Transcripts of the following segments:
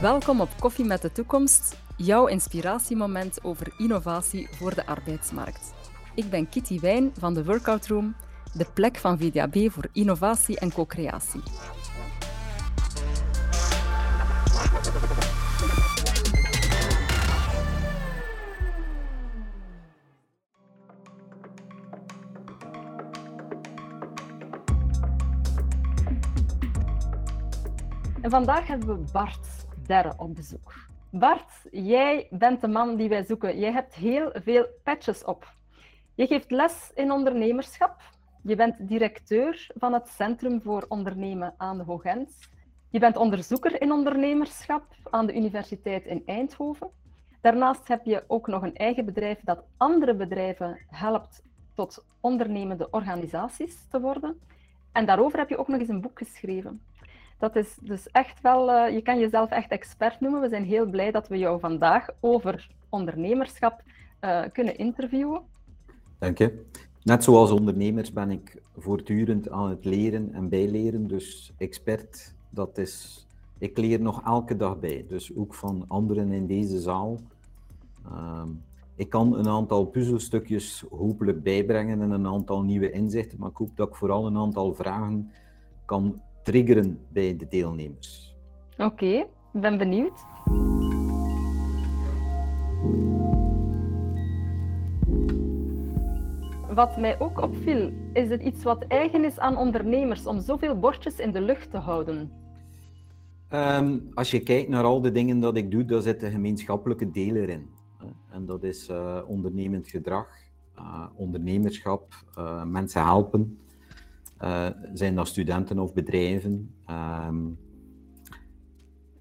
Welkom op Koffie met de Toekomst, jouw inspiratiemoment over innovatie voor de arbeidsmarkt. Ik ben Kitty Wijn van de Workout Room, de plek van VDAB voor innovatie en co-creatie. Vandaag hebben we Bart Derre op bezoek. Bart, jij bent de man die wij zoeken. Jij hebt heel veel patches op. Je geeft les in ondernemerschap. Je bent directeur van het Centrum voor Ondernemen aan de Hoogent. Je bent onderzoeker in ondernemerschap aan de Universiteit in Eindhoven. Daarnaast heb je ook nog een eigen bedrijf dat andere bedrijven helpt tot ondernemende organisaties te worden. En daarover heb je ook nog eens een boek geschreven. Dat is dus echt wel, uh, je kan jezelf echt expert noemen. We zijn heel blij dat we jou vandaag over ondernemerschap uh, kunnen interviewen. Dank je. Net zoals ondernemers ben ik voortdurend aan het leren en bijleren. Dus expert, dat is. Ik leer nog elke dag bij. Dus ook van anderen in deze zaal. Uh, ik kan een aantal puzzelstukjes hopelijk bijbrengen en een aantal nieuwe inzichten. Maar ik hoop dat ik vooral een aantal vragen kan triggeren bij de deelnemers. Oké, okay, ben benieuwd. Wat mij ook opviel, is het iets wat eigen is aan ondernemers om zoveel bordjes in de lucht te houden? Um, als je kijkt naar al de dingen dat ik doe, daar zitten gemeenschappelijke delen in. En dat is uh, ondernemend gedrag, uh, ondernemerschap, uh, mensen helpen, uh, zijn dat studenten of bedrijven? Um,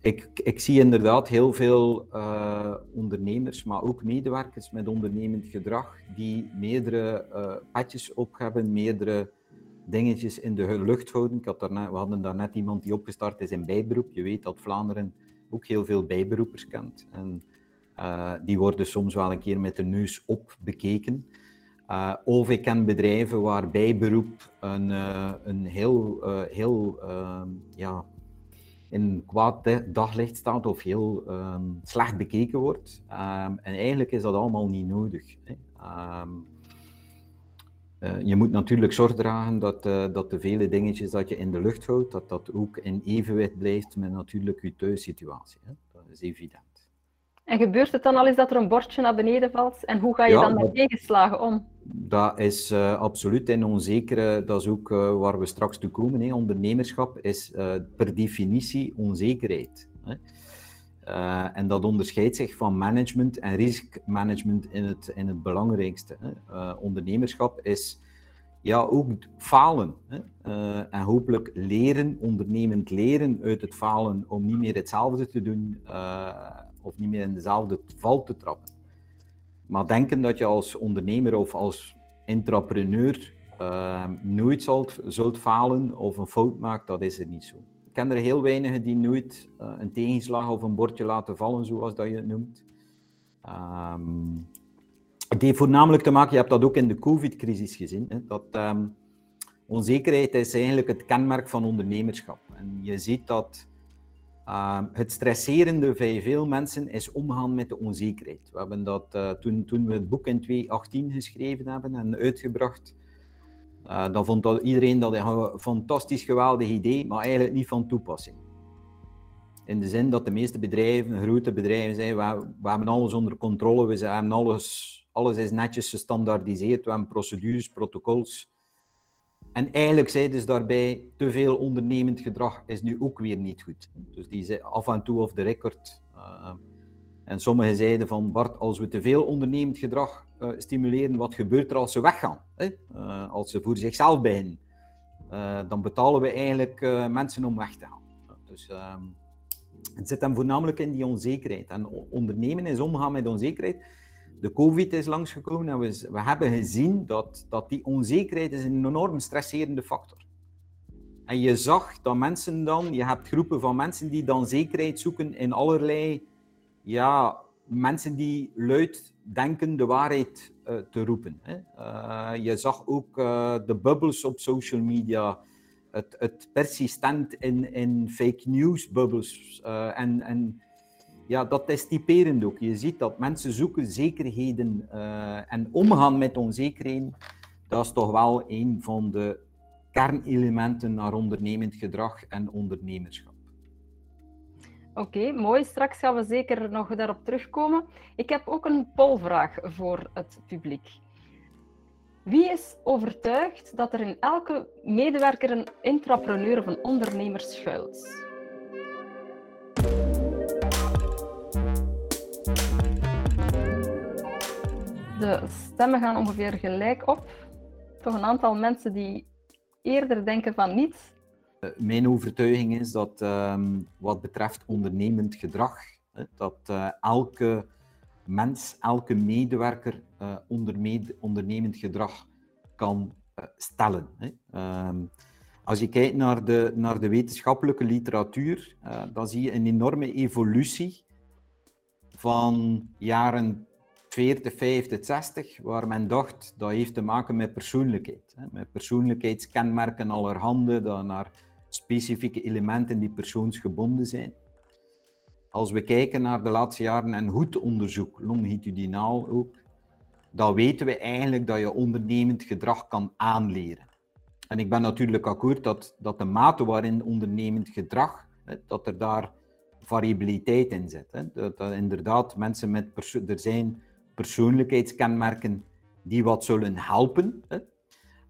ik, ik, zie inderdaad heel veel uh, ondernemers, maar ook medewerkers met ondernemend gedrag, die meerdere uh, patjes op hebben, meerdere dingetjes in de lucht houden. Ik had daarnet, we hadden daar net iemand die opgestart is in bijberoep. Je weet dat Vlaanderen ook heel veel bijberoepers kent. En die worden soms wel een keer met de neus op bekeken. Uh, of ik ken bedrijven waarbij beroep een, uh, een heel, uh, heel ehm, ja, in kwaad daglicht staat of heel um, slecht bekeken wordt. Um, en eigenlijk is dat allemaal niet nodig. Hè. je moet natuurlijk zorg dragen dat, dat de vele dingetjes dat je in de lucht houdt, dat dat ook in evenwicht blijft met natuurlijk je thuissituatie. Hè. Dat is evident. En gebeurt het dan al eens dat er een bordje naar beneden valt? En hoe ga je ja, dan met tegenslagen om? Dat is uh, absoluut in onzekere, dat is ook uh, waar we straks toe komen. Hè. Ondernemerschap is uh, per definitie onzekerheid. Hè. en dat onderscheidt zich van management en risicomanagement in het, in het belangrijkste. Hè. ondernemerschap is ja, ook falen. Hè. en hopelijk leren, ondernemend leren uit het falen om niet meer hetzelfde te doen of niet meer in dezelfde val te trappen. Maar denken dat je als ondernemer of als entrepreneur uh, nooit zult, zult falen of een fout maakt, dat is er niet zo. Ik ken er heel weinigen die nooit uh, een tegenslag of een bordje laten vallen, zoals dat je het noemt. Um, het heeft voornamelijk te maken, je hebt dat ook in de COVID-crisis gezien, hè, dat um, onzekerheid is eigenlijk het kenmerk van ondernemerschap. En je ziet dat uh, het stresserende bij veel mensen is omgaan met de onzekerheid. We hebben dat uh, toen, toen we het boek in 2018 geschreven hebben en uitgebracht. Uh, dan vond iedereen dat een fantastisch geweldig idee, maar eigenlijk niet van toepassing. In de zin dat de meeste bedrijven, grote bedrijven, zijn, we, we hebben alles onder controle, we hebben alles, alles is netjes gestandaardiseerd, we hebben procedures, protocols. En eigenlijk zeiden ze daarbij, te veel ondernemend gedrag is nu ook weer niet goed. Dus die zei af en toe off the record. Uh, en sommigen zeiden van, Bart, als we te veel ondernemend gedrag uh, stimuleren, wat gebeurt er als ze weggaan? Hè? Uh, als ze voor zichzelf beginnen. dan betalen we eigenlijk mensen om weg te gaan. Dus ehm, het zit hem voornamelijk in die onzekerheid. En ondernemen is omgaan met onzekerheid de COVID is langsgekomen en we, we hebben gezien dat, dat die onzekerheid is een enorm stresserende factor. En je zag dat mensen dan, je hebt groepen van mensen die dan zekerheid zoeken in allerlei ja, mensen die luid denken de waarheid uh, te roepen. Hè. Uh, je zag ook uh, de bubbels op social media, het, het persistent in, in fake news bubbels. en, en ja, dat is typerend ook. Je ziet dat mensen zoeken zekerheden en omgaan met onzekerheden. Dat is toch wel een van de kernelementen naar ondernemend gedrag en ondernemerschap. Oké, mooi. Straks gaan we zeker nog daarop terugkomen. Ik heb ook een polvraag voor het publiek. Wie is overtuigd dat er in elke medewerker een intrapreneur of een ondernemer schuilt? De stemmen gaan ongeveer gelijk op. Toch een aantal mensen die eerder denken van niet. Eh, mijn overtuiging is dat ehm, wat betreft ondernemend gedrag, dat uh, elke mens, elke medewerker uh, ondernemend gedrag kan stellen. Hè. Um, als je kijkt naar de, naar de wetenschappelijke literatuur, dan zie je een enorme evolutie van jaren 40, 50, 60, waar men dacht dat heeft te maken met persoonlijkheid. Met persoonlijkheidskenmerken allerhande, dat naar specifieke elementen die persoonsgebonden zijn. Als we kijken naar de laatste jaren en goed onderzoek, longitudinaal ook, dan weten we eigenlijk dat je ondernemend gedrag kan aanleren. En ik ben natuurlijk akkoord dat, dat de mate waarin ondernemend gedrag, dat er daar variabiliteit in zit. Dat, dat inderdaad mensen met er zijn persoonlijkheidskenmerken die wat zullen helpen. Hè.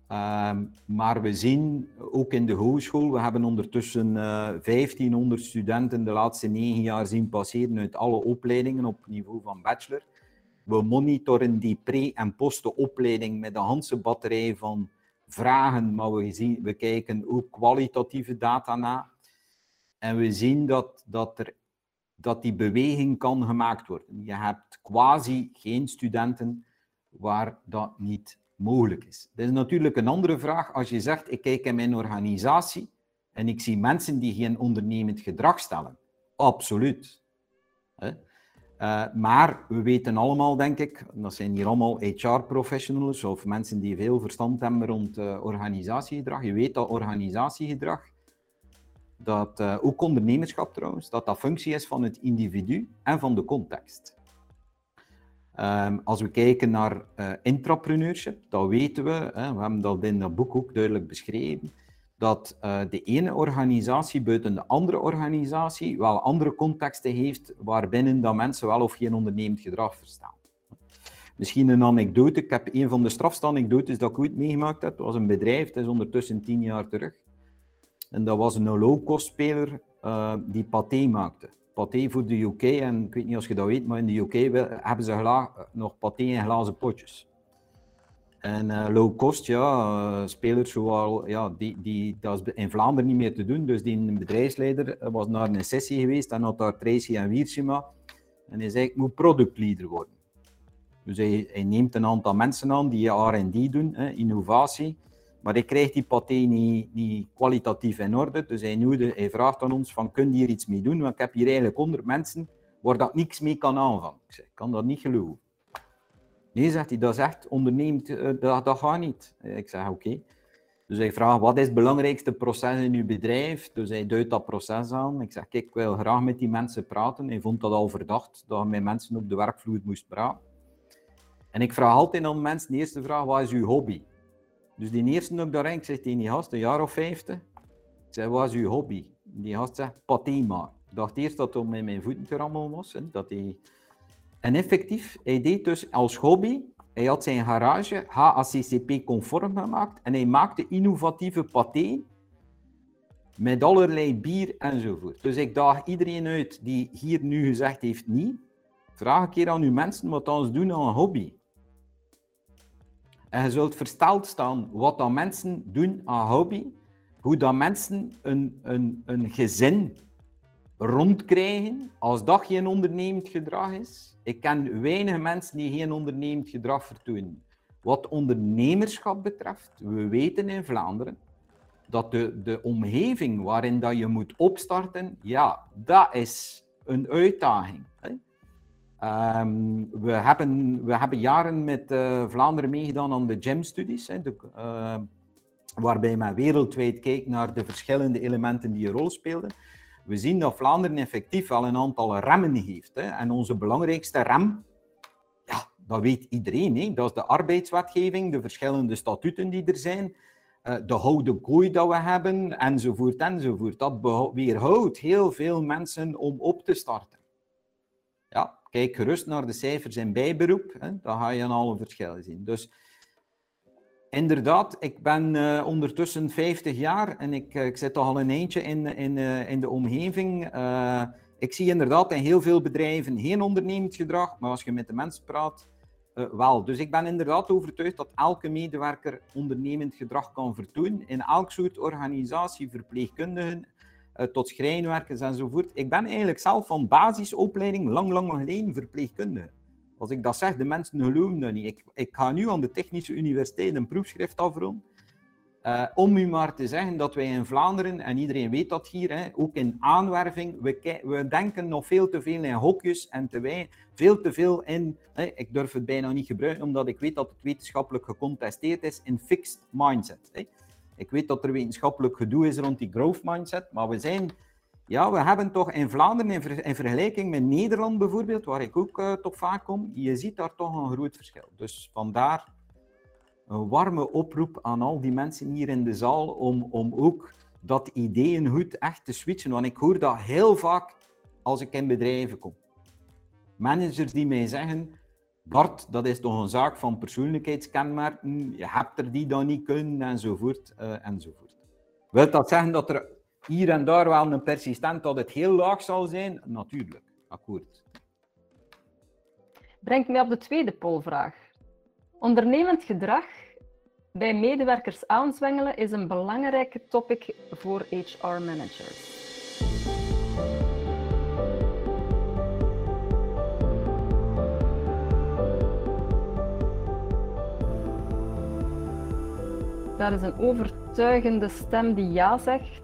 Ehm, maar we zien ook in de hogeschool, we hebben ondertussen uh, eh, 1500 studenten de laatste negen jaar zien passeren uit alle opleidingen op niveau van bachelor. We monitoren die pre- en post-opleiding met een handse batterij van vragen, maar we, zien, we kijken ook kwalitatieve data na. En we zien dat, dat, er, dat die beweging kan gemaakt worden. Je hebt quasi geen studenten waar dat niet mogelijk is. Dat is natuurlijk een andere vraag als je zegt, ik kijk in mijn organisatie en ik zie mensen die geen ondernemend gedrag stellen. Absoluut. Uh, maar we weten allemaal, denk ik, dat zijn hier allemaal HR-professionals of mensen die veel verstand hebben rond uh, organisatiegedrag. Je weet dat organisatiegedrag, dat uh, ook ondernemerschap trouwens, dat dat functie is van het individu en van de context. Um, als we kijken naar uh, intrapreneurship, dan weten we, hè, we hebben dat in dat boek ook duidelijk beschreven, dat uh, de ene organisatie buiten de andere organisatie wel andere contexten heeft waarbinnen dat mensen wel of geen ondernemend gedrag verstaan. Misschien een anekdote. Ik heb een van de strafste anekdotes dat ik ooit meegemaakt heb. Dat was een bedrijf, dat is ondertussen tien jaar terug. En dat was een low-cost speler uh, die paté maakte paté voor de UK. En ik weet niet of je dat weet, maar in de UK hebben ze nog paté in glazen potjes. En uh, low cost, ja, uh, spelers zoals, ja, die, die, dat is in Vlaanderen niet meer te doen. Dus die bedrijfsleider eh, was naar een sessie geweest en had daar Tracy en Wiersima. En hij zei, ik moet productleader worden. Dus hij, hij neemt een aantal mensen aan die R&D doen, hè, innovatie. Maar ik krijg die paté niet, kwalitatief in orde. Dus hij, noemde, hij vraagt aan ons van, kun je hier iets mee doen? Want ik heb hier eigenlijk honderd mensen waar dat niks mee kan aanvangen. Ik zeg, ik kan dat niet geloven. Nee, zegt hij, dat is echt ondernemend, eh, dat, gaat niet. Ik zeg, oké. Dus hij vraagt, wat is het belangrijkste proces in uw bedrijf? Dus hij duidt dat proces aan. Ik zeg, kijk, ik wil graag met die mensen praten. Hij vond dat al verdacht, dat je met mensen op de werkvloer moest praten. En ik vraag altijd aan mensen, de eerste vraag, wat is uw hobby? Dus die eerste ook daarin, ik zeg die gast, een jaar of vijftig, ik zeg, wat is uw hobby? Die gast zegt, paté maken. Ik dacht eerst dat het met mijn voeten te rammelen was. Hè, dat hij... En effectief, hij deed dus als hobby, hij had zijn garage HACCP-conform gemaakt en hij maakte innovatieve paté met allerlei bier enzovoort. Dus ik daag iedereen uit die hier nu gezegd heeft niet, vraag een keer aan uw mensen wat ze doen aan een hobby. En je zult versteld staan wat dat mensen doen aan hobby, hoe dat mensen een, een, een gezin rondkrijgen als dat geen ondernemend gedrag is. Ik ken weinig mensen die geen ondernemend gedrag vertonen. Wat ondernemerschap betreft, we weten in Vlaanderen dat de, de omgeving waarin dat je moet opstarten, ja, dat is een uitdaging. Hè? Ehm, we, hebben, we hebben jaren met uh, Vlaanderen meegedaan aan de GEM-studies, uh, waarbij men wereldwijd kijkt naar de verschillende elementen die een rol speelden. We zien dat Vlaanderen effectief al een aantal remmen heeft. Hè. En onze belangrijkste rem, ja, dat weet iedereen, hè. dat is de arbeidswetgeving, de verschillende statuten die er zijn, uh, de houden kooi dat we hebben, enzovoort, enzovoort. Dat weerhoudt heel veel mensen om op te starten. Ja, kijk gerust naar de cijfers in bijberoep, hè. dan ga je al een verschil zien. Dus inderdaad, ik ben uh, ondertussen 50 jaar en ik, uh, ik zit al een eentje in, in, uh, in de omgeving. ik zie inderdaad in heel veel bedrijven geen ondernemend gedrag, maar als je met de mensen praat, wel. Dus ik ben inderdaad overtuigd dat elke medewerker ondernemend gedrag kan vertonen in elk soort organisatie, verpleegkundigen, tot schrijnwerkers enzovoort. Ik ben eigenlijk zelf van basisopleiding lang, lang geleden verpleegkundige. Als ik dat zeg, de mensen geloven dat niet. Ik, ik ga nu aan de Technische Universiteit een proefschrift afronden. Uh, om u maar te zeggen dat wij in Vlaanderen, en iedereen weet dat hier, hè, ook in aanwerving, we, we, denken nog veel te veel in hokjes en te wij, veel te veel in, hè, ik durf het bijna niet gebruiken, omdat ik weet dat het wetenschappelijk gecontesteerd is, in fixed mindset. Hè. Ik weet dat er wetenschappelijk gedoe is rond die growth mindset, maar we zijn ja, we hebben toch in Vlaanderen, in, in vergelijking met Nederland bijvoorbeeld, waar ik ook uh, toch vaak kom, je ziet daar toch een groot verschil. Dus vandaar een warme oproep aan al die mensen hier in de zaal om, om ook dat ideeëngoed echt te switchen. Want ik hoor dat heel vaak als ik in bedrijven kom. Managers die mij zeggen, Bart, dat is toch een zaak van persoonlijkheidskenmerken, je hebt er die dan niet kunnen, enzovoort, uh, enzovoort. Wil dat zeggen dat er hier en daar wel een persistent dat het heel laag zal zijn? Natuurlijk, akkoord. Brengt mij op de tweede polvraag. Ondernemend gedrag bij medewerkers aanzwengelen is een belangrijke topic voor HR-managers. Dat is een overtuigende stem die ja zegt.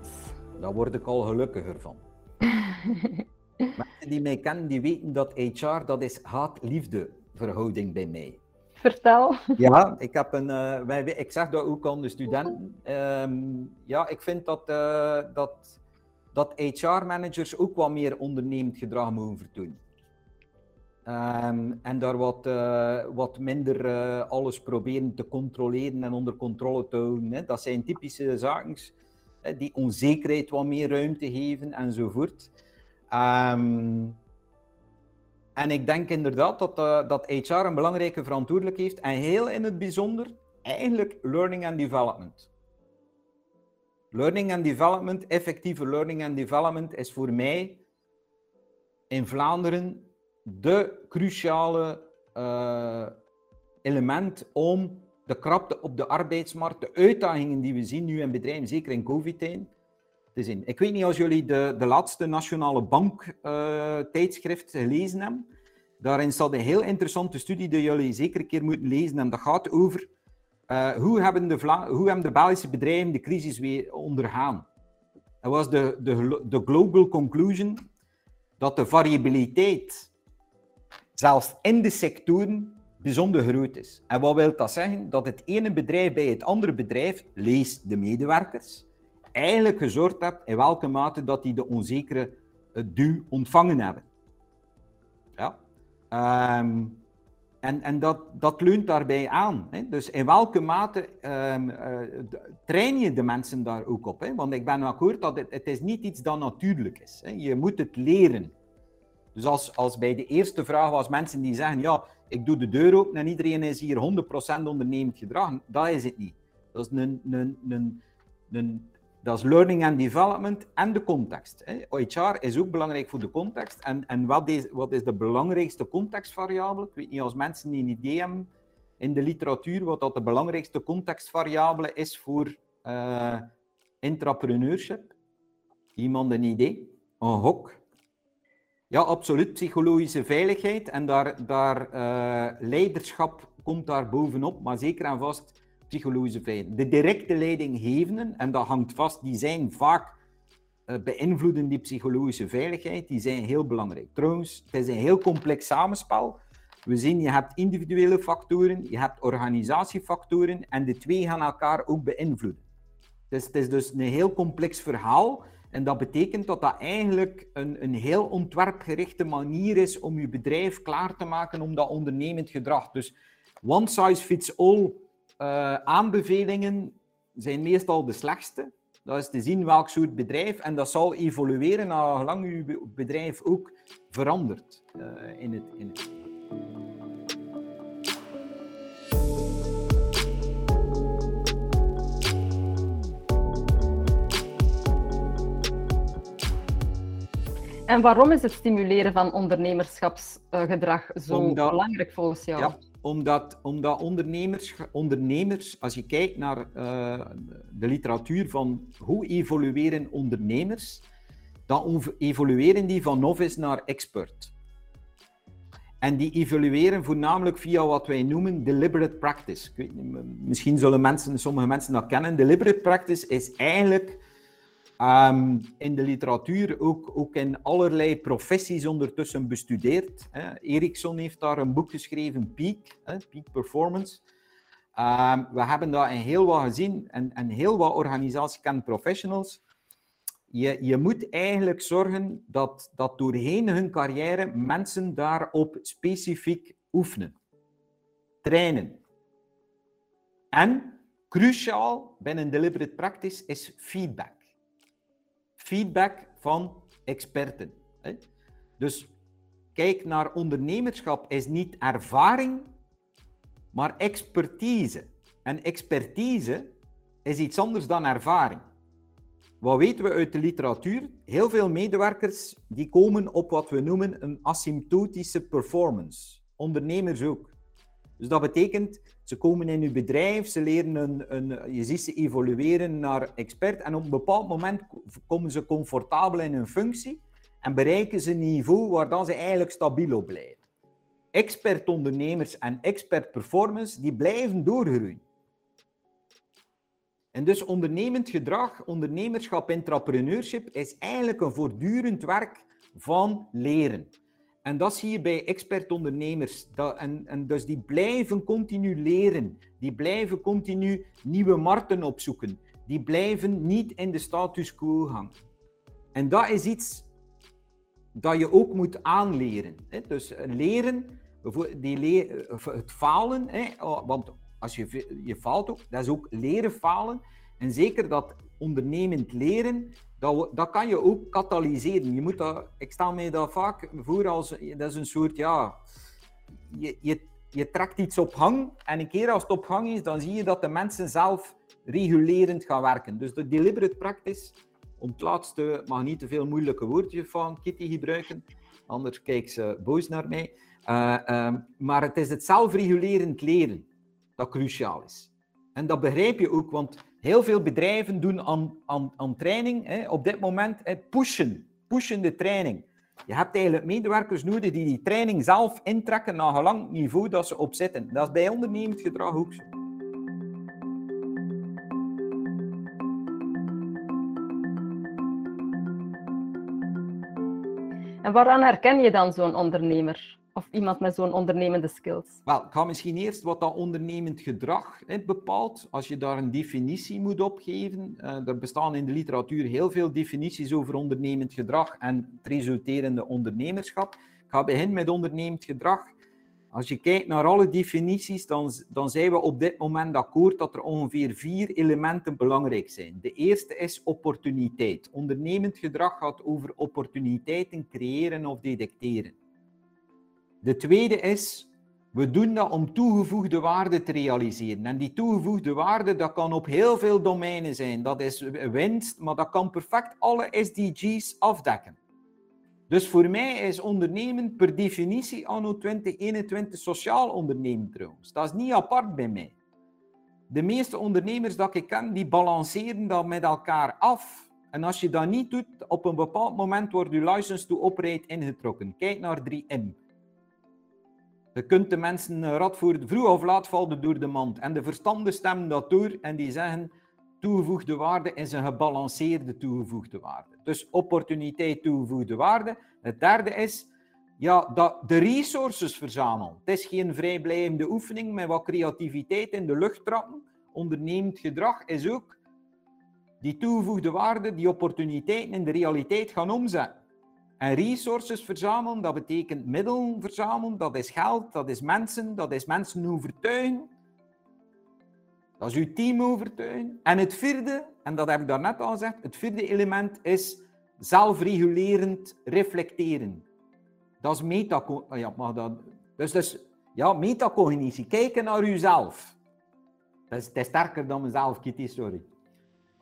Daar word ik al gelukkiger van. Mensen die mij kennen, die weten dat HR, dat is haat-liefde verhouding bij mij. Vertel. Ja, ik, heb een, uh, wij, ik zeg dat ook aan de studenten. Um, ja, ik vind dat, uh, dat, dat HR-managers ook wat meer ondernemend gedrag mogen vertonen. Um, en daar wat, uh, wat minder alles proberen te controleren en onder controle te houden. Hè. Dat zijn typische zaken die onzekerheid wat meer ruimte geven enzovoort. Um, en ik denk inderdaad dat, uh, dat HR een belangrijke verantwoordelijkheid heeft en heel in het bijzonder eigenlijk learning and development. Learning and development, effectieve learning and development is voor mij in Vlaanderen de cruciale uh, element om de krapte op de arbeidsmarkt, de uitdagingen die we zien nu in bedrijven, zeker in COVID-tijd, te zien. Ik weet niet als jullie de, de laatste Nationale Bank uh, tijdschrift gelezen hebben. Daarin staat een heel interessante studie die jullie zeker een keer moeten lezen. En dat gaat over uh, hoe, hebben de Vla hoe hebben de Belgische bedrijven de crisis weer ondergaan. Dat was de, de, de global conclusion dat de variabiliteit, zelfs in de sectoren, bijzonder groot is. En wat wil dat zeggen? Dat het ene bedrijf bij het andere bedrijf, lees de medewerkers, eigenlijk gezorgd heeft in welke mate dat die de onzekere uh, duw ontvangen hebben. Ja. Um, en en dat, dat leunt daarbij aan. Hè? Dus in welke mate um, uh, train je de mensen daar ook op? Hè? Want ik ben akkoord dat het, het is niet iets dat natuurlijk is. Hè? Je moet het leren. Dus als, als bij de eerste vraag was mensen die zeggen, ja, ik doe de deur open en iedereen is hier 100% ondernemend gedrag. Dat is het niet. Dat is, een, een, een, een, dat is learning and development en de context. HR is ook belangrijk voor de context. En, en wat, is, wat is de belangrijkste contextvariabele? Ik weet niet als mensen een idee hebben in de literatuur wat dat de belangrijkste contextvariabele is voor uh, intrapreneurship. Iemand een idee? Een hok? Ja, absoluut. Psychologische veiligheid en daar, daar uh, leiderschap komt daar bovenop, maar zeker en vast psychologische veiligheid. De directe leidinggevenden, en dat hangt vast, die zijn vaak uh, beïnvloeden die psychologische veiligheid, die zijn heel belangrijk. Trouwens, het is een heel complex samenspel. We zien, je hebt individuele factoren, je hebt organisatiefactoren en de twee gaan elkaar ook beïnvloeden. Dus het is dus een heel complex verhaal en dat betekent dat dat eigenlijk een, een heel ontwerpgerichte manier is om je bedrijf klaar te maken om dat ondernemend gedrag. Dus one size fits all uh, aanbevelingen zijn meestal de slechtste. Dat is te zien welk soort bedrijf en dat zal evolueren naar lang je bedrijf ook verandert uh, in het. In het. En waarom is het stimuleren van ondernemerschapsgedrag zo belangrijk volgens jou? Ja, omdat, omdat ondernemers, ondernemers, als je kijkt naar uh, de literatuur van hoe evolueren ondernemers, dan evolueren die van novice naar expert. En die evolueren voornamelijk via wat wij noemen deliberate practice. Weet, misschien zullen mensen, sommige mensen dat kennen. Deliberate practice is eigenlijk Um, in de literatuur ook, ook in allerlei professies ondertussen bestudeerd. Hè. Ericsson heeft daar een boek geschreven, Peak, hè, Peak Performance. Um, we hebben dat in heel wat gezien en, en heel wat organisaties kennen professionals. Je, je moet eigenlijk zorgen dat, dat doorheen hun carrière mensen daarop specifiek oefenen, trainen. En cruciaal binnen deliberate practice is feedback feedback van experten. Dus kijk naar ondernemerschap is niet ervaring, maar expertise. En expertise is iets anders dan ervaring. Wat weten we uit de literatuur? Heel veel medewerkers die komen op wat we noemen een asymptotische performance. Ondernemers ook. Dus dat betekent, ze komen in uw bedrijf, ze leren een, een, je ziet ze evolueren naar expert en op een bepaald moment komen ze comfortabel in hun functie en bereiken ze een niveau waar dan ze eigenlijk stabiel op blijven. Expert ondernemers en expert performance, die blijven doorgroeien. En dus ondernemend gedrag, ondernemerschap, entrepreneurship is eigenlijk een voortdurend werk van leren. En dat zie je bij expertondernemers. Dat, en, en dus die blijven continu leren. Die blijven continu nieuwe markten opzoeken. Die blijven niet in de status quo hangen. En dat is iets dat je ook moet aanleren. Dus leren, die le het falen? Oh, want als je, je faalt ook, dat is ook leren falen. En zeker dat ondernemend leren, dat, kan je ook katalyseren. Je moet dat, ik stel mij dat vaak voor als, dat is een soort, ja, je, je, trekt iets op hang en een keer als het op hang is, dan zie je dat de mensen zelf regulerend gaan werken. Dus de deliberate practice, om het laatste, mag niet te veel moeilijke woordjes van Kitty gebruiken, anders kijkt ze boos naar mij. Uh, um, maar het is het zelfregulerend leren dat cruciaal is. En dat begrijp je ook, want heel veel bedrijven doen aan, aan, aan training hè, op dit moment pushen, pushen de training. Je hebt eigenlijk medewerkers nodig die die training zelf intrekken naar gelang niveau dat ze op zitten. Dat is bij ondernemend gedrag ook zo. En waaraan herken je dan zo'n ondernemer? Of iemand met zo'n ondernemende skills? Wel, ik ga misschien eerst wat dat ondernemend gedrag bepaalt. Als je daar een definitie moet opgeven. Uh, er bestaan in de literatuur heel veel definities over ondernemend gedrag en het resulterende ondernemerschap. Ik ga beginnen met ondernemend gedrag. Als je kijkt naar alle definities, dan, dan zijn we op dit moment akkoord dat er ongeveer vier elementen belangrijk zijn. De eerste is opportuniteit. Ondernemend gedrag gaat over opportuniteiten creëren of detecteren. De tweede is, we doen dat om toegevoegde waarde te realiseren. En die toegevoegde waarde, dat kan op heel veel domeinen zijn. Dat is winst, maar dat kan perfect alle SDG's afdekken. Dus voor mij is ondernemen per definitie anno 2021 sociaal ondernemen trouwens. Dat is niet apart bij mij. De meeste ondernemers dat ik ken, die balanceren dat met elkaar af. En als je dat niet doet, op een bepaald moment wordt je license to operate ingetrokken. Kijk naar 3M. Je kunt de mensen een rad voor vroeg of laat vallen door de mand. En de verstanden stemmen dat door en die zeggen toegevoegde waarde is een gebalanceerde toegevoegde waarde. Dus opportuniteit, toegevoegde waarde. Het derde is ja, dat de resources verzamelen. Het is geen vrijblijvende oefening met wat creativiteit in de lucht trappen. Ondernemend gedrag is ook die toegevoegde waarde, die opportuniteiten in de realiteit gaan omzetten. En resources verzamelen, dat betekent middelen verzamelen, dat is geld, dat is mensen, dat is mensen overtuigen. Dat is uw team overtuigen. En het vierde, en dat heb ik daarnet al gezegd, het vierde element is zelfregulerend reflecteren. Dat is metacognitie. Oh ja, dat, dus, dus ja, metacognitie. Kijken naar uzelf. Dat is, het is sterker dan mezelf, Kitty, sorry.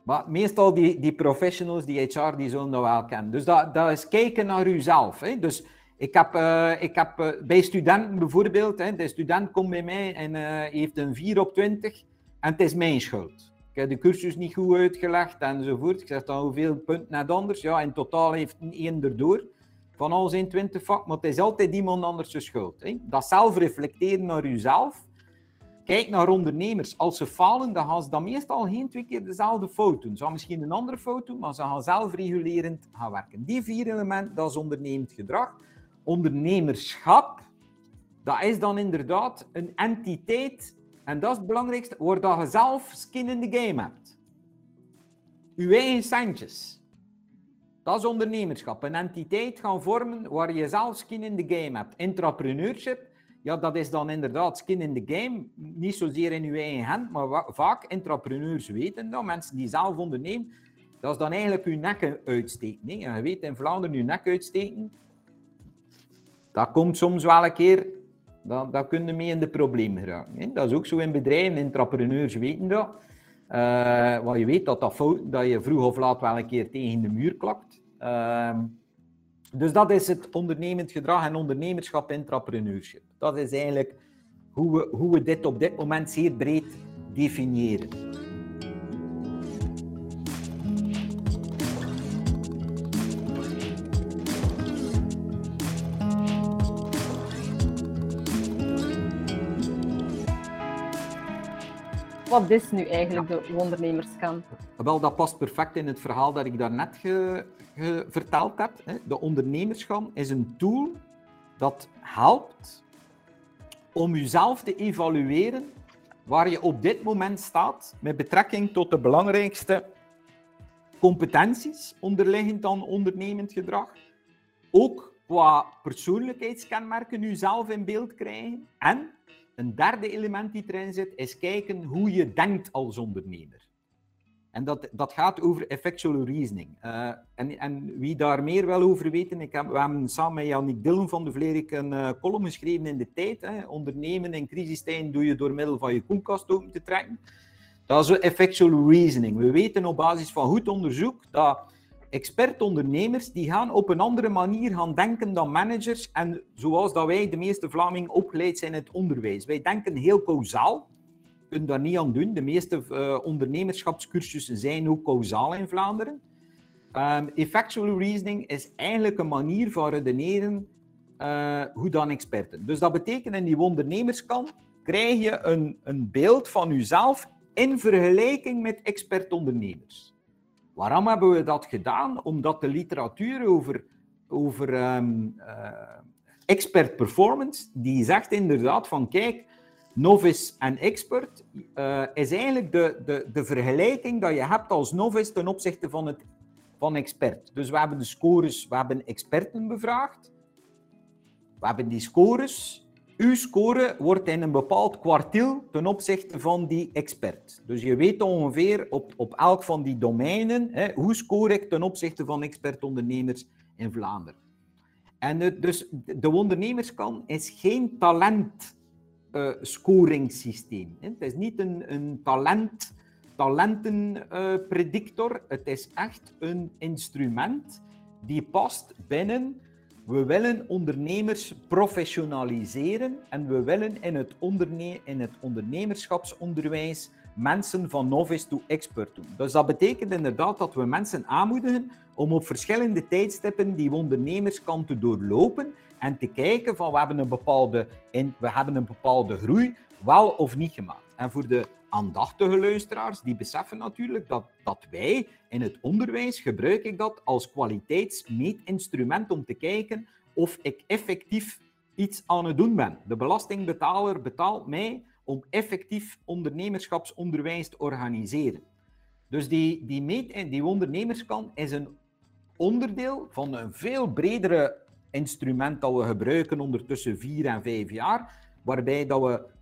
Maar meestal die, die professionals, die HR, die zullen dat wel kennen. Dus dat, dat is kijken naar uzelf. Hè. Dus ik heb, uh, ik heb uh, bij studenten bijvoorbeeld, hè, de student komt bij mij en uh, heeft een 4 op 20 en het is mijn schuld. Ik heb de cursus niet goed uitgelegd enzovoort. Ik zeg dan hoeveel punten net anders. Ja, in totaal heeft één erdoor van al zijn 20 vak, maar het is altijd iemand anders schuld. Hè. Dat zelf reflecteren naar uzelf Kijk naar ondernemers. Als ze falen, dan gaan ze dan meestal geen twee keer dezelfde fout doen. Ze gaan misschien een andere fout doen, maar ze gaan zelfregulerend gaan werken. Die vier elementen, dat is ondernemend gedrag. Ondernemerschap, dat is dan inderdaad een entiteit, en dat is het belangrijkste, waar dat je zelf skin in the game hebt. Uw eigen centjes. Dat is ondernemerschap. Een entiteit gaan vormen waar je zelf skin in the game hebt. Entrepreneurship ja, dat is dan inderdaad skin in the game. Niet zozeer in uw eigen hand, maar vaak entrepreneurs weten dat. Mensen die zelf ondernemen, dat is dan eigenlijk uw nek uitsteken. En je weet, in Vlaanderen uw nek uitsteken, dat komt soms wel een keer, dat, dat kun je mee in de problemen geraken. Dat is ook zo in bedrijven, entrepreneurs weten dat. Uh, want je weet dat, dat, fout, dat je vroeg of laat wel een keer tegen de muur klakt. Uh, dus dat is het ondernemend gedrag en ondernemerschap intrapreneurship. Dat is eigenlijk hoe we, hoe we dit op dit moment zeer breed definiëren. Wat is nu eigenlijk de ondernemerskant? Wel, dat past perfect in het verhaal dat ik daarnet ge, verteld heb. De ondernemerschap is een tool dat helpt om jezelf te evalueren waar je op dit moment staat met betrekking tot de belangrijkste competenties onderliggend aan ondernemend gedrag. Ook qua persoonlijkheidskenmerken jezelf in beeld krijgen. En een derde element die erin zit, is kijken hoe je denkt als ondernemer. En dat, dat gaat over effectual reasoning. Uh, en, en wie daar meer wil over weten, ik heb, we hebben samen met Jannik Dillen van de Vlerik een uh, column geschreven in de tijd. Hè. Ondernemen in crisistijd doe je door middel van je koelkast open te trekken. Dat is effectual reasoning. We weten op basis van goed onderzoek dat expert-ondernemers die gaan op een andere manier gaan denken dan managers. En zoals dat wij, de meeste Vlamingen, opgeleid zijn in het onderwijs. Wij denken heel kausaal kunt daar niet aan doen. De meeste uh, ondernemerschapscursussen zijn ook kausaal in Vlaanderen. Um, effectual reasoning is eigenlijk een manier van redeneren uh, hoe dan experten. Dus dat betekent in die ondernemerskant krijg je een, een beeld van jezelf in vergelijking met expert-ondernemers. Waarom hebben we dat gedaan? Omdat de literatuur over, over um, uh, expert performance, die zegt inderdaad van kijk, novice en expert uh, is eigenlijk de, de, de vergelijking dat je hebt als novice ten opzichte van, het, van expert. Dus we hebben de scores, we hebben experten bevraagd. We hebben die scores. Uw score wordt in een bepaald kwartiel ten opzichte van die expert. Dus je weet ongeveer op, op elk van die domeinen hè, hoe score ik ten opzichte van expertondernemers in Vlaanderen. En het, dus de ondernemerskan is geen talent uh, scoringssysteem. Het is niet een, een talent, talentenpredictor, uh, het is echt een instrument die past binnen. We willen ondernemers professionaliseren en we willen in het, in het ondernemerschapsonderwijs mensen van novice to expert doen. Dus dat betekent inderdaad dat we mensen aanmoedigen om op verschillende tijdstippen die ondernemerskant te doorlopen en te kijken van we hebben een bepaalde, we hebben een bepaalde groei wel of niet gemaakt. En voor de aandachtige luisteraars, die beseffen natuurlijk dat, dat wij in het onderwijs gebruik ik dat als kwaliteitsmeetinstrument om te kijken of ik effectief iets aan het doen ben. De belastingbetaler betaalt mij om effectief ondernemerschapsonderwijs te organiseren. Dus die, die, meet, die ondernemerskant is een onderdeel van een veel bredere instrument dat we gebruiken ondertussen vier en vijf jaar, waarbij dat we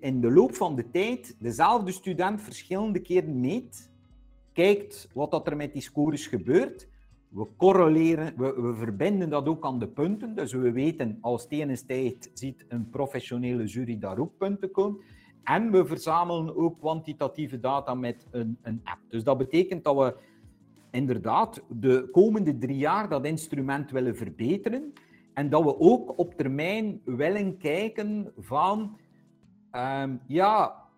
in, de loop van de tijd dezelfde student verschillende keren meet, kijkt wat dat er met die scores gebeurt. We correleren, we, we verbinden dat ook aan de punten. Dus we weten als het tijd ziet een professionele jury daar ook punten komen. En we verzamelen ook kwantitatieve data met een, een app. Dus dat betekent dat we inderdaad de komende drie jaar dat instrument willen verbeteren. En dat we ook op termijn willen kijken van, ehm, ja,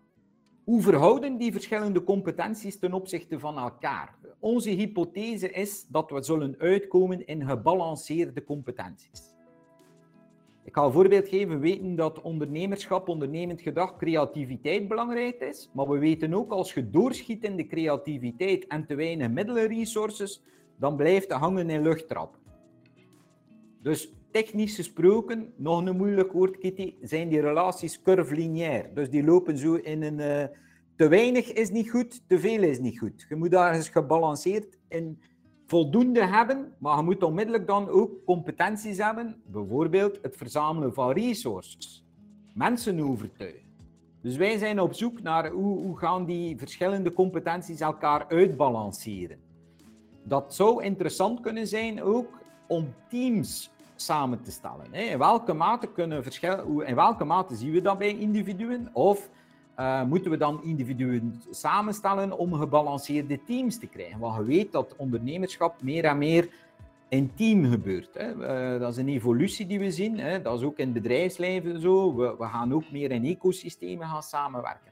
hoe verhouden die verschillende competenties ten opzichte van elkaar? Onze hypothese is dat we zullen uitkomen in gebalanceerde competenties. Ik ga een voorbeeld geven. We weten dat ondernemerschap, ondernemend gedrag, creativiteit belangrijk is. Maar we weten ook als je doorschiet in de creativiteit en te weinig middelenresources, dan blijft het hangen in luchttrap. Dus technisch gesproken, nog een moeilijk woord, Kitty, zijn die relaties curvilineair. Dus die lopen zo in een... Uh, te weinig is niet goed, te veel is niet goed. Je moet daar eens gebalanceerd in voldoende hebben, maar je moet onmiddellijk dan ook competenties hebben, bijvoorbeeld het verzamelen van resources, mensen overtuigen. Dus wij zijn op zoek naar hoe, hoe gaan die verschillende competenties elkaar uitbalanceren. Dat zou interessant kunnen zijn ook om teams samen te stellen. In welke mate kunnen verschillen, in welke mate zien we dat bij individuen? Of uh, moeten we dan individuen samenstellen om gebalanceerde teams te krijgen. Want je weet dat ondernemerschap meer en meer in team gebeurt. Hè. Uh, dat is een evolutie die we zien. Hè. Dat is ook in het bedrijfsleven zo. We, we, gaan ook meer in ecosystemen gaan samenwerken.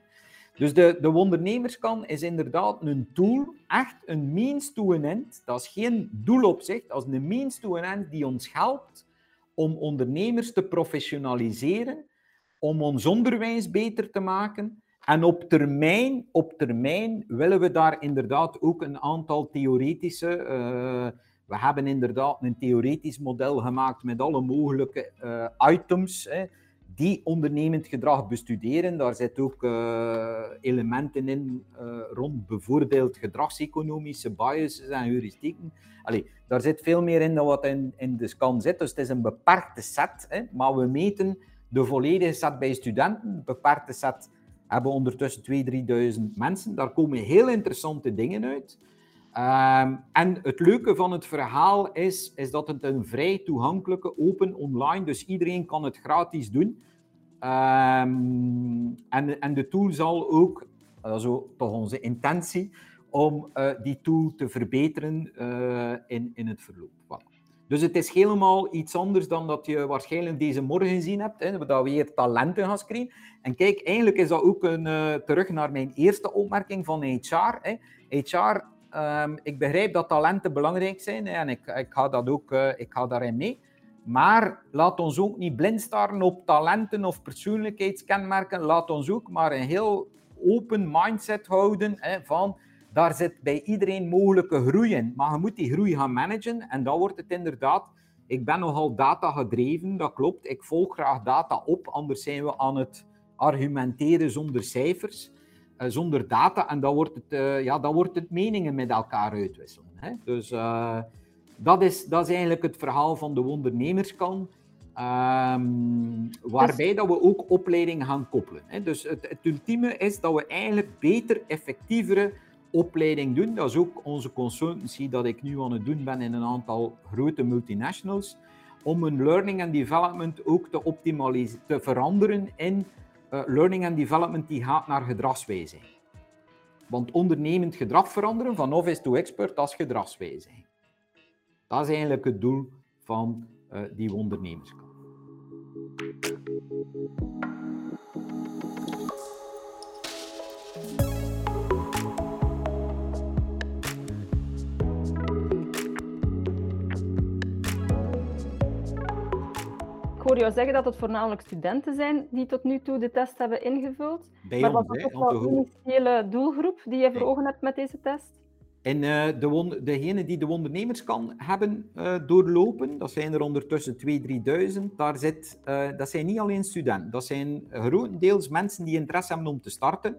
Dus de, de ondernemerskan is inderdaad een tool, echt een means to an end. Dat is geen doel op zich, dat is een means to an end die ons helpt om ondernemers te professionaliseren om ons onderwijs beter te maken. En op termijn, op termijn willen we daar inderdaad ook een aantal theoretische. Uh, we hebben inderdaad een theoretisch model gemaakt met alle mogelijke uh, items die ondernemend gedrag bestuderen. Daar zitten ook uh, elementen in rond bijvoorbeeld gedragseconomische biases en heuristieken. Allee, daar zit veel meer in dan wat in, in de scan zit. Dus het is een beperkte set, hè, maar we meten de volledige set bij studenten, de beperkte set, hebben ondertussen 2.000, 3.000 mensen. Daar komen heel interessante dingen uit. Ehm, en het leuke van het verhaal is, is dat het een vrij toegankelijke, open online, dus iedereen kan het gratis doen. Um, en, en de tool zal ook, dat is toch onze intentie, om uh, die tool te verbeteren uh, in, in het verloop. Dus het is helemaal iets anders dan dat je waarschijnlijk deze morgen gezien hebt, hè, dat we hier talenten gaan screenen. En kijk, eigenlijk is dat ook een, uh, terug naar mijn eerste opmerking van HR. Hè. HR, um, ehm, ik begrijp dat talenten belangrijk zijn hè, en ik, ik, ga dat ook, ik ga daarin mee. Maar laat ons ook niet blind staren op talenten of persoonlijkheidskenmerken. Laat ons ook maar een heel open mindset houden hè, van daar zit bij iedereen mogelijke groei in. Maar je moet die groei gaan managen. En dan wordt het inderdaad. Ik ben nogal data gedreven, dat klopt. Ik volg graag data op, anders zijn we aan het argumenteren zonder cijfers, uh, zonder data. En dan wordt het, uh, ja, dan wordt het meningen met elkaar uitwisselen. Hè? Dus uh, dat, is, dat is eigenlijk het verhaal van de ondernemerskant. Um, waarbij dat we ook opleiding gaan koppelen. Hè? Dus het, het ultieme is dat we eigenlijk beter, effectievere opleiding doen. Dat is ook onze consultancy dat ik nu aan het doen ben in een aantal grote multinationals. Om een learning and development ook te optimaliseren, te veranderen in uh, learning and development die gaat naar gedragswijziging. Want ondernemend gedrag veranderen van novice to expert, dat is gedragswijziging. Dat is eigenlijk het doel van uh, die ondernemerschap. hoor jou zeggen dat het voornamelijk studenten zijn die tot nu toe de test hebben ingevuld. Bij maar ons, wat is ook wel een initiële doelgroep die je voor ogen hebt met deze test? En eh, de degenen die de ondernemerskan hebben eh, doorlopen, dat zijn er ondertussen 2.000, 3.000. Daar zit, eh, dat zijn niet alleen studenten, dat zijn grotendeels mensen die interesse hebben om te starten.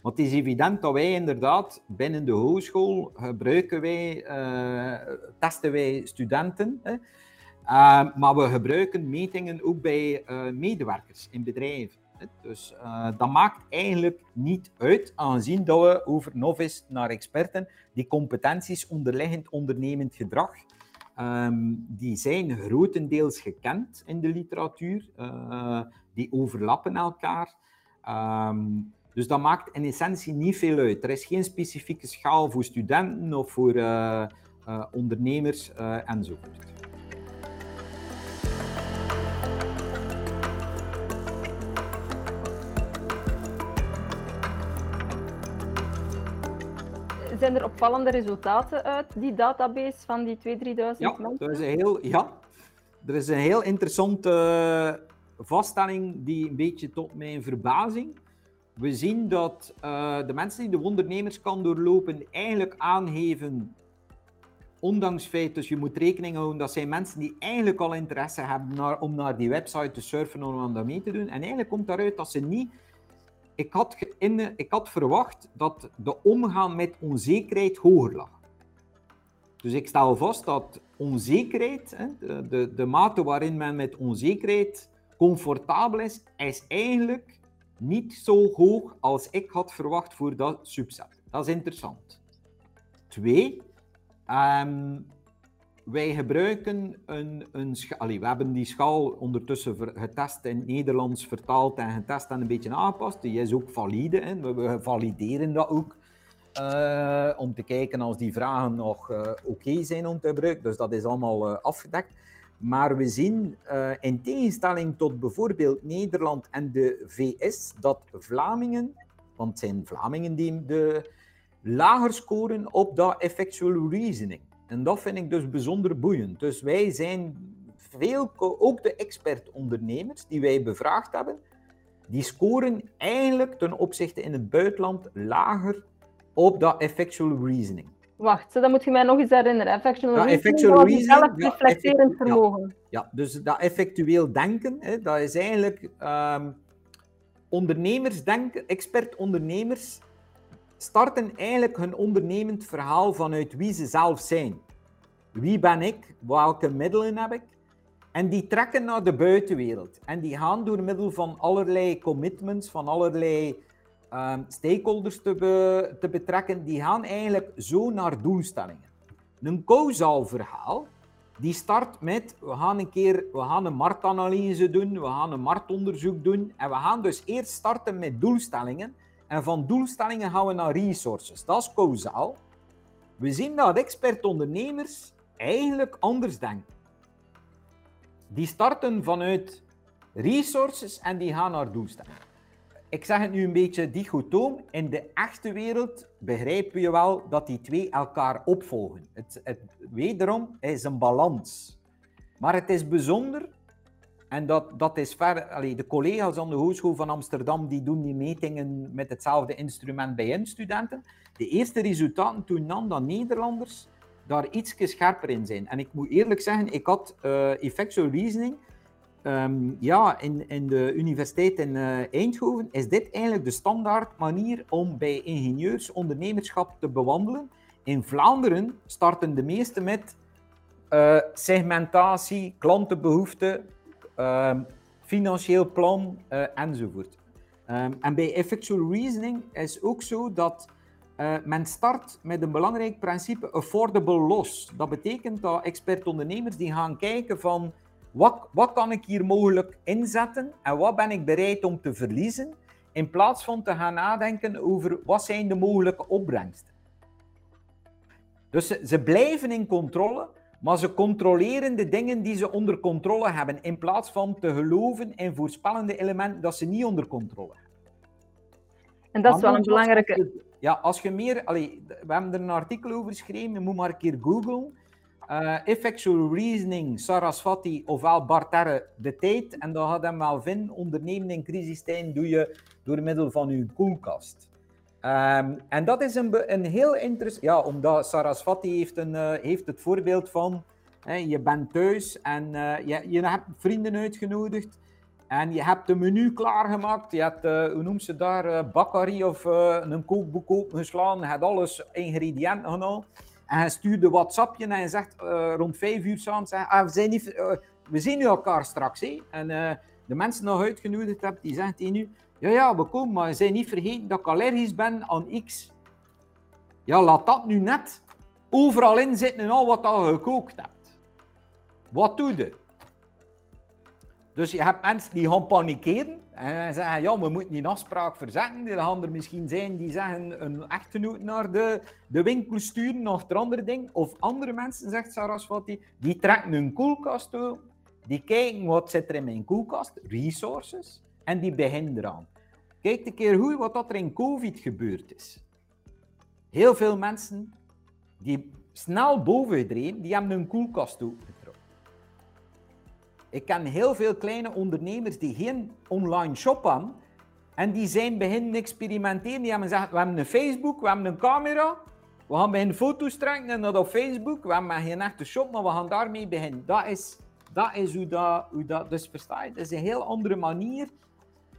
Want het is evident dat wij inderdaad binnen de hogeschool gebruiken wij, testen wij studenten. Hè. Maar we gebruiken metingen ook bij medewerkers in bedrijven. Dus eh, dat maakt eigenlijk niet uit, aangezien dat we over novice naar experten die competenties onderliggend ondernemend gedrag, ehm, die zijn grotendeels gekend in de literatuur, eh, die overlappen elkaar. Ehm, dus dat maakt in essentie niet veel uit. Er is geen specifieke schaal voor studenten of voor eh, ondernemers enzovoort. Zijn er opvallende resultaten uit die database van die 2.000, 3.000 Ja, mensen? is een heel, ja, er is een heel interessante eh, vaststelling die een beetje tot mijn verbazing. We zien dat eh, de mensen die de ondernemerskan doorlopen eigenlijk aangeven, ondanks het feit, dus je moet rekening houden, dat zijn mensen die eigenlijk al interesse hebben naar, om naar die website te surfen om aan dat mee te doen. En eigenlijk komt daaruit dat ze niet ik had, ik had verwacht dat de omgaan met onzekerheid hoger lag. Dus ik stel vast dat onzekerheid, de, de, de mate waarin men met onzekerheid comfortabel is, is eigenlijk niet zo hoog als ik had verwacht voor dat subset. Dat is interessant. Twee, ehm, wij gebruiken een, een we hebben die schaal ondertussen getest in het Nederlands, vertaald en getest en een beetje aangepast. Die is ook valide, hè. We, valideren dat ook. eh, om te kijken als die vragen nog eh, oké zijn om te gebruiken. Dus dat is allemaal eh, afgedekt. Maar we zien in tegenstelling tot bijvoorbeeld Nederland en de VS dat Vlamingen, want het zijn Vlamingen die de lager scoren op dat effectual reasoning. En dat vind ik dus bijzonder boeiend. Dus wij zijn veel, ook de expert-ondernemers die wij bevraagd hebben, die scoren eigenlijk ten opzichte in het buitenland lager op dat effectual reasoning. Wacht, dat moet je mij nog eens herinneren. Effectual reasoning, effectual dat was reasoning, reflecterend ja. vermogen. Ja, dus dat effectueel denken, hè, dat is eigenlijk ehm, ondernemersdenken, expert-ondernemers starten eigenlijk hun ondernemend verhaal vanuit wie ze zelf zijn. Wie ben ik? Welke middelen heb ik? En die trekken naar de buitenwereld. En die gaan door middel van allerlei commitments, van allerlei ehm, stakeholders te, te betrekken, die gaan eigenlijk zo naar doelstellingen. Een causaal verhaal, die start met, we gaan een keer, we gaan een marktanalyse doen, we gaan een marktonderzoek doen, en we gaan dus eerst starten met doelstellingen, en van doelstellingen gaan we naar resources. Dat is causaal. We zien dat expert-ondernemers eigenlijk anders denken. Die starten vanuit resources en die gaan naar doelstellingen. Ik zeg het nu een beetje dichotoom. In de echte wereld begrijpen we wel dat die twee elkaar opvolgen. Het, het, wederom is een balans. Maar het is bijzonder, en dat, dat is ver, allee, de collega's aan de Hogeschool van Amsterdam die doen die metingen met hetzelfde instrument bij hun studenten. De eerste resultaten tonen aan dat Nederlanders daar iets scherper in zijn. En ik moet eerlijk zeggen, ik had eh effectual reasoning. ehm, ja, in, in de universiteit in eh, Eindhoven is dit eigenlijk de standaard manier om bij ingenieurs ondernemerschap te bewandelen. In Vlaanderen starten de meeste met eh, segmentatie, klantenbehoeften, ehm, financieel plan eh, enzovoort. Ehm, en bij effectual reasoning is ook zo dat eh, men start met een belangrijk principe affordable loss. Dat betekent dat expert-ondernemers die gaan kijken van wat, wat kan ik hier mogelijk inzetten en wat ben ik bereid om te verliezen, in plaats van te gaan nadenken over wat zijn de mogelijke opbrengsten. Dus ze, ze blijven in controle, maar ze controleren de dingen die ze onder controle hebben, in plaats van te geloven in voorspellende elementen dat ze niet onder controle hebben. En dat is wel een belangrijke... Ja, als je meer... Allee, we hebben er een artikel over geschreven, je moet maar een keer googlen. uh, effectual reasoning, Sarasvati ofwel Bartere de tijd. En dan gaat hem wel vinden. Ondernemen in crisistijd doe je door middel van je koelkast. Um, en dat is een, een heel interessant... Ja, omdat Sarasvati heeft, een, uh, heeft het voorbeeld van... Hè, je bent thuis en uh, je, je hebt vrienden uitgenodigd. En je hebt een menu klaargemaakt. Je hebt, uh, hoe noemt ze daar, bakkerie of een kookboek opgeslaan. Je hebt alles ingrediënten genomen. En je stuurt een WhatsAppje en je zegt rond vijf uur s'avonds... Ah, we, we zien nu elkaar straks. Hè? En de mensen nog uitgenodigd hebt, die zeggen tegen u... Ja, ja, we komen, maar zijn niet vergeten dat ik allergisch ben aan X. Ja, laat dat nu net overal in zitten en al wat je gekookt hebt. Wat doe je? Dus je hebt mensen die gaan panikeren en zeggen, ja, we moeten die afspraak verzetten. Er gaan er misschien zijn die zeggen een echtgenoot naar de, de winkel sturen of het andere ding. Of andere mensen, zegt Saraswati, die trekken hun koelkast toe, die kijken wat zit er in mijn koelkast, resources, en die beginnen eraan. Kijk een keer goed wat er in COVID gebeurd is. Heel veel mensen die snel boven die hebben hun koelkast opengetrokken. Ik ken heel veel kleine ondernemers die geen online shop hebben en die zijn beginnen experimenteren. Die hebben gezegd, we hebben een Facebook, we hebben een camera, we gaan beginnen foto's trekken en dat op Facebook. We hebben geen echte shop, maar we gaan daarmee beginnen. Dat is, dat is hoe, dat, hoe dat... Dus versta je, dat is een heel andere manier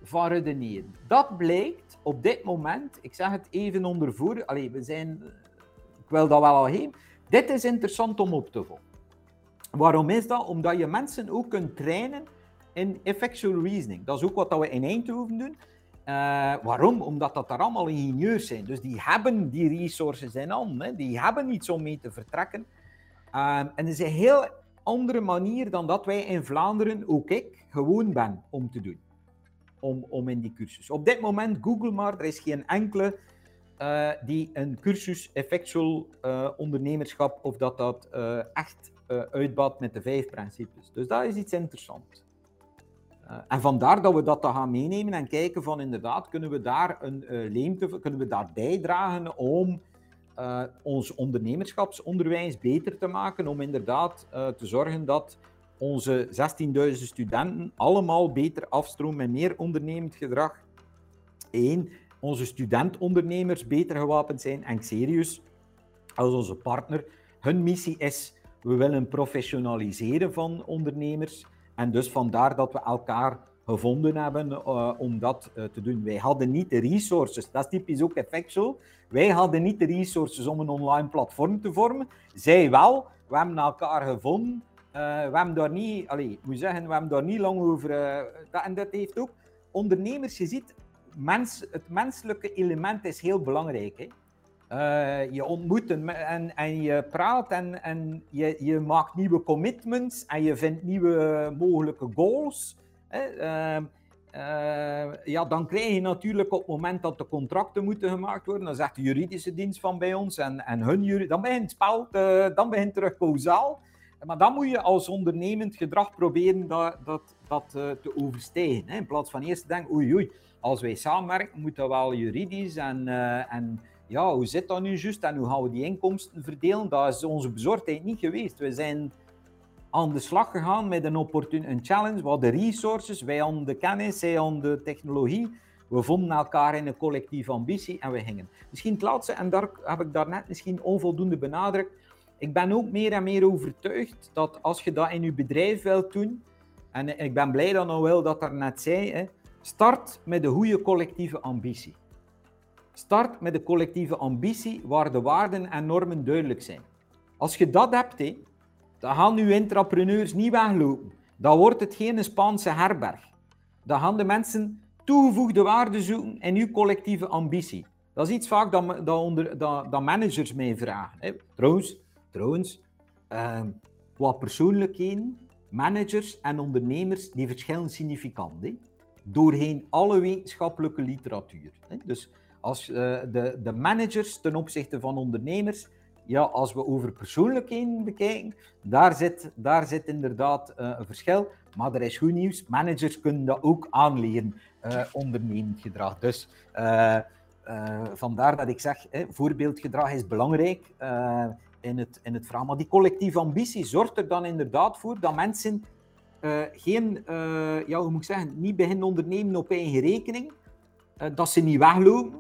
van redeneren. Dat blijkt op dit moment, ik zeg het even onder voor, allez, we zijn, ik wil dat wel al heen, dit is interessant om op te volgen. Waarom is dat? Omdat je mensen ook kunt trainen in effectual reasoning. Dat is ook wat we in Eindhoven doen. Uh, waarom? Omdat dat daar allemaal ingenieurs zijn. Dus die hebben die resources in handen. Die hebben iets om mee te vertrekken. Uh, en het is een heel andere manier dan dat wij in Vlaanderen, ook ik, gewoon ben om te doen om, om in die cursus. Op dit moment, Google maar, er is geen enkele uh, die een cursus effectual uh, ondernemerschap of dat dat uh, echt uitbouwt met de vijf principes. Dus dat is iets interessants. en vandaar dat we dat gaan meenemen en kijken van inderdaad, kunnen we daar een leemte, kunnen we daar bijdragen om ons ondernemerschapsonderwijs beter te maken, om inderdaad te zorgen dat onze 16.000 studenten allemaal beter afstromen met meer ondernemend gedrag. Eén, onze studentondernemers beter gewapend zijn. En Xerius, als onze partner, hun missie is, we willen professionaliseren van ondernemers. En dus vandaar dat we elkaar gevonden hebben uh, om dat uh, te doen. Wij hadden niet de resources, dat is typisch ook effectual. Wij hadden niet de resources om een online platform te vormen. Zij wel. We hebben elkaar gevonden we hebben daar niet, moet zeggen, we hebben daar niet lang over. Uh, dat, en dat heeft ook ondernemers, je ziet, het menselijke element is heel belangrijk. Hè? Uh, je ontmoet en, en, je praat en, en je, je, maakt nieuwe commitments en je vindt nieuwe mogelijke goals. Hè? ja, dan krijg je natuurlijk op het moment dat de contracten moeten gemaakt worden, dan zegt de juridische dienst van bij ons en, en hun jury, dan begint het spel, dan begint terug pauzaal. Maar dan moet je als ondernemend gedrag proberen dat, dat, dat uh, te overstijgen. Hè? In plaats van eerst te denken, oei oei, als wij samenwerken moet dat wel juridisch en, uh, en ja, hoe zit dat nu juist en hoe gaan we die inkomsten verdelen? Dat is onze bezorgdheid niet geweest. We zijn aan de slag gegaan met een, opportun een challenge. We hadden resources, wij hadden de kennis, zij hadden de technologie. We vonden elkaar in een collectieve ambitie en we gingen. Misschien het laatste, en daar heb ik daarnet misschien onvoldoende benadrukt, ik ben ook meer en meer overtuigd dat als je dat in je bedrijf wilt doen, en ik ben blij dat Noël dat er net zei, hè, start met de goede collectieve ambitie. Start met de collectieve ambitie waar de waarden en normen duidelijk zijn. Als je dat hebt, dan gaan je entrepreneurs niet weglopen. Dan wordt het geen Spaanse herberg. Dan gaan de mensen toegevoegde waarde zoeken in uw collectieve ambitie. Dat is iets vaak dat, onder, managers mij vragen. Hè. Trouwens, Trouwens, uh, wat persoonlijkheden, managers en ondernemers, die verschillen significant. Hè? Doorheen alle wetenschappelijke literatuur. Hè? Dus als uh, de, de managers ten opzichte van ondernemers, ja, als we over persoonlijkheden bekijken, daar zit, daar zit inderdaad uh, een verschil. Maar er is goed nieuws, managers kunnen dat ook aanleren, uh, ondernemend gedrag. Dus vandaar dat ik zeg, hè, voorbeeldgedrag is belangrijk. In, het, in het verhaal. Maar die collectieve ambitie zorgt er dan inderdaad voor dat mensen geen, ja, hoe moet ik zeggen, niet beginnen ondernemen op eigen rekening, dat ze niet weglopen,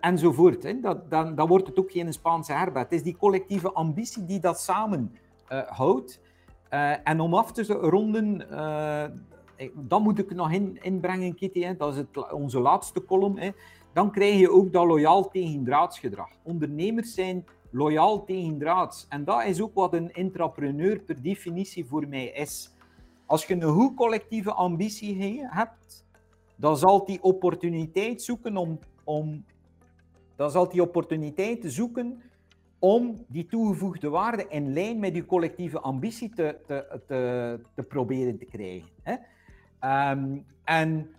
enzovoort. Hè. Dat, dan, dan wordt het ook geen Spaanse herbed. Het is die collectieve ambitie die dat samen houdt. En om af te ronden, dan moet ik nog in, inbrengen, Kitty, hè. dat is onze laatste column. Hè. Dan krijg je ook dat loyaal tegen draadsgedrag. Ondernemers zijn loyaal tegen draads. En dat is ook wat een intrapreneur per definitie voor mij is. Als je een goed collectieve ambitie hebt, dan zal die opportuniteit zoeken om, om dan zal die opportuniteit zoeken om die toegevoegde waarde in lijn met die collectieve ambitie te, te, te, proberen te krijgen. Hè? Um, en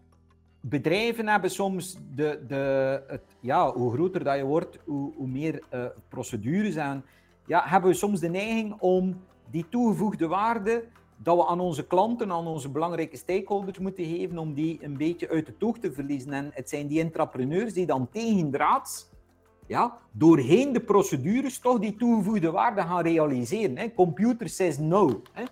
bedrijven hebben soms de, de, het, ja, hoe groter dat je wordt, hoe, hoe meer uh, procedures en ja, hebben we soms de neiging om die toegevoegde waarde dat we aan onze klanten, aan onze belangrijke stakeholders moeten geven om die een beetje uit het oog te verliezen. En het zijn die entrepreneurs die dan tegendraads, ja, doorheen de procedures, toch die toegevoegde waarde gaan realiseren. Hè. Computer says no. Hè.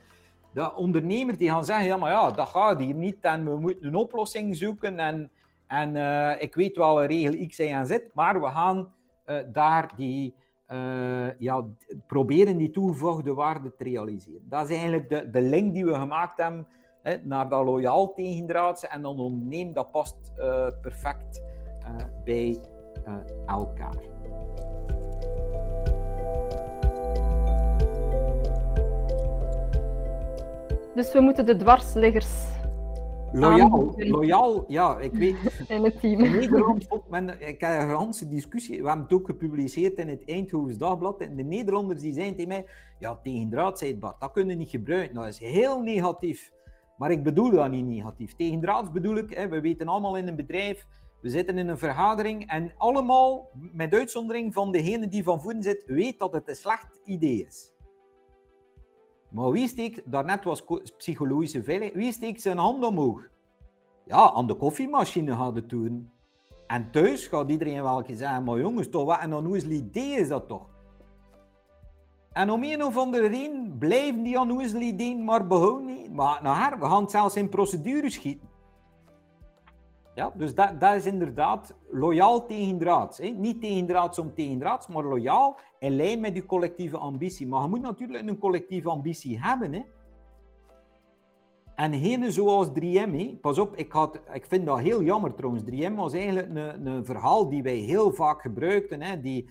De ondernemer die gaan zeggen, ja, maar ja, dat gaat hier niet en we moeten een oplossing zoeken en, en uh, ik weet wel regel X, Y en Z, maar we gaan uh, daar die uh, ja, proberen die toegevoegde waarde te realiseren. Dat is eigenlijk de, de link die we gemaakt hebben hè, naar dat loyaal tegendraadse en dan ondernemen, dat past perfect bij elkaar. Dus we moeten de dwarsliggers Loyaal, loyaal, ja, ik weet. In het team. In Nederland, men, ik heb een hele discussie, we hebben het ook gepubliceerd in het Eindhoven's Dagblad. En de Nederlanders die zijn tegen mij, ja, tegen draad, zei Bart, dat kunnen niet gebruiken. Dat is heel negatief. Maar ik bedoel dat niet negatief. Tegen draad bedoel ik, hè, we weten allemaal in een bedrijf, we zitten in een vergadering en allemaal, met uitzondering van degene die van voren zit, weet dat het een slecht idee is. Maar wie steekt, daarnet was psychologische veiligheid, wie steekt zijn hand omhoog? Ja, aan de koffiemachine het doen. En thuis gaat iedereen wel zeggen, maar jongens, toch wat een onnoezel idee is dat toch? En om een of andere reden blijven die onnoezel ideeën maar behouden. Maar naar we gaan zelfs in procedures schieten. Ja, dus dat, dat is inderdaad loyaal tegen draads. Hè? Niet tegen draads om tegen draads, maar loyaal in lijn met je collectieve ambitie. Maar je moet natuurlijk een collectieve ambitie hebben. Hè? En geen zoals 3M. Hè? Pas op, ik, had, ik vind dat heel jammer trouwens. 3M was eigenlijk een, een verhaal die wij heel vaak gebruikten. Hè? Die,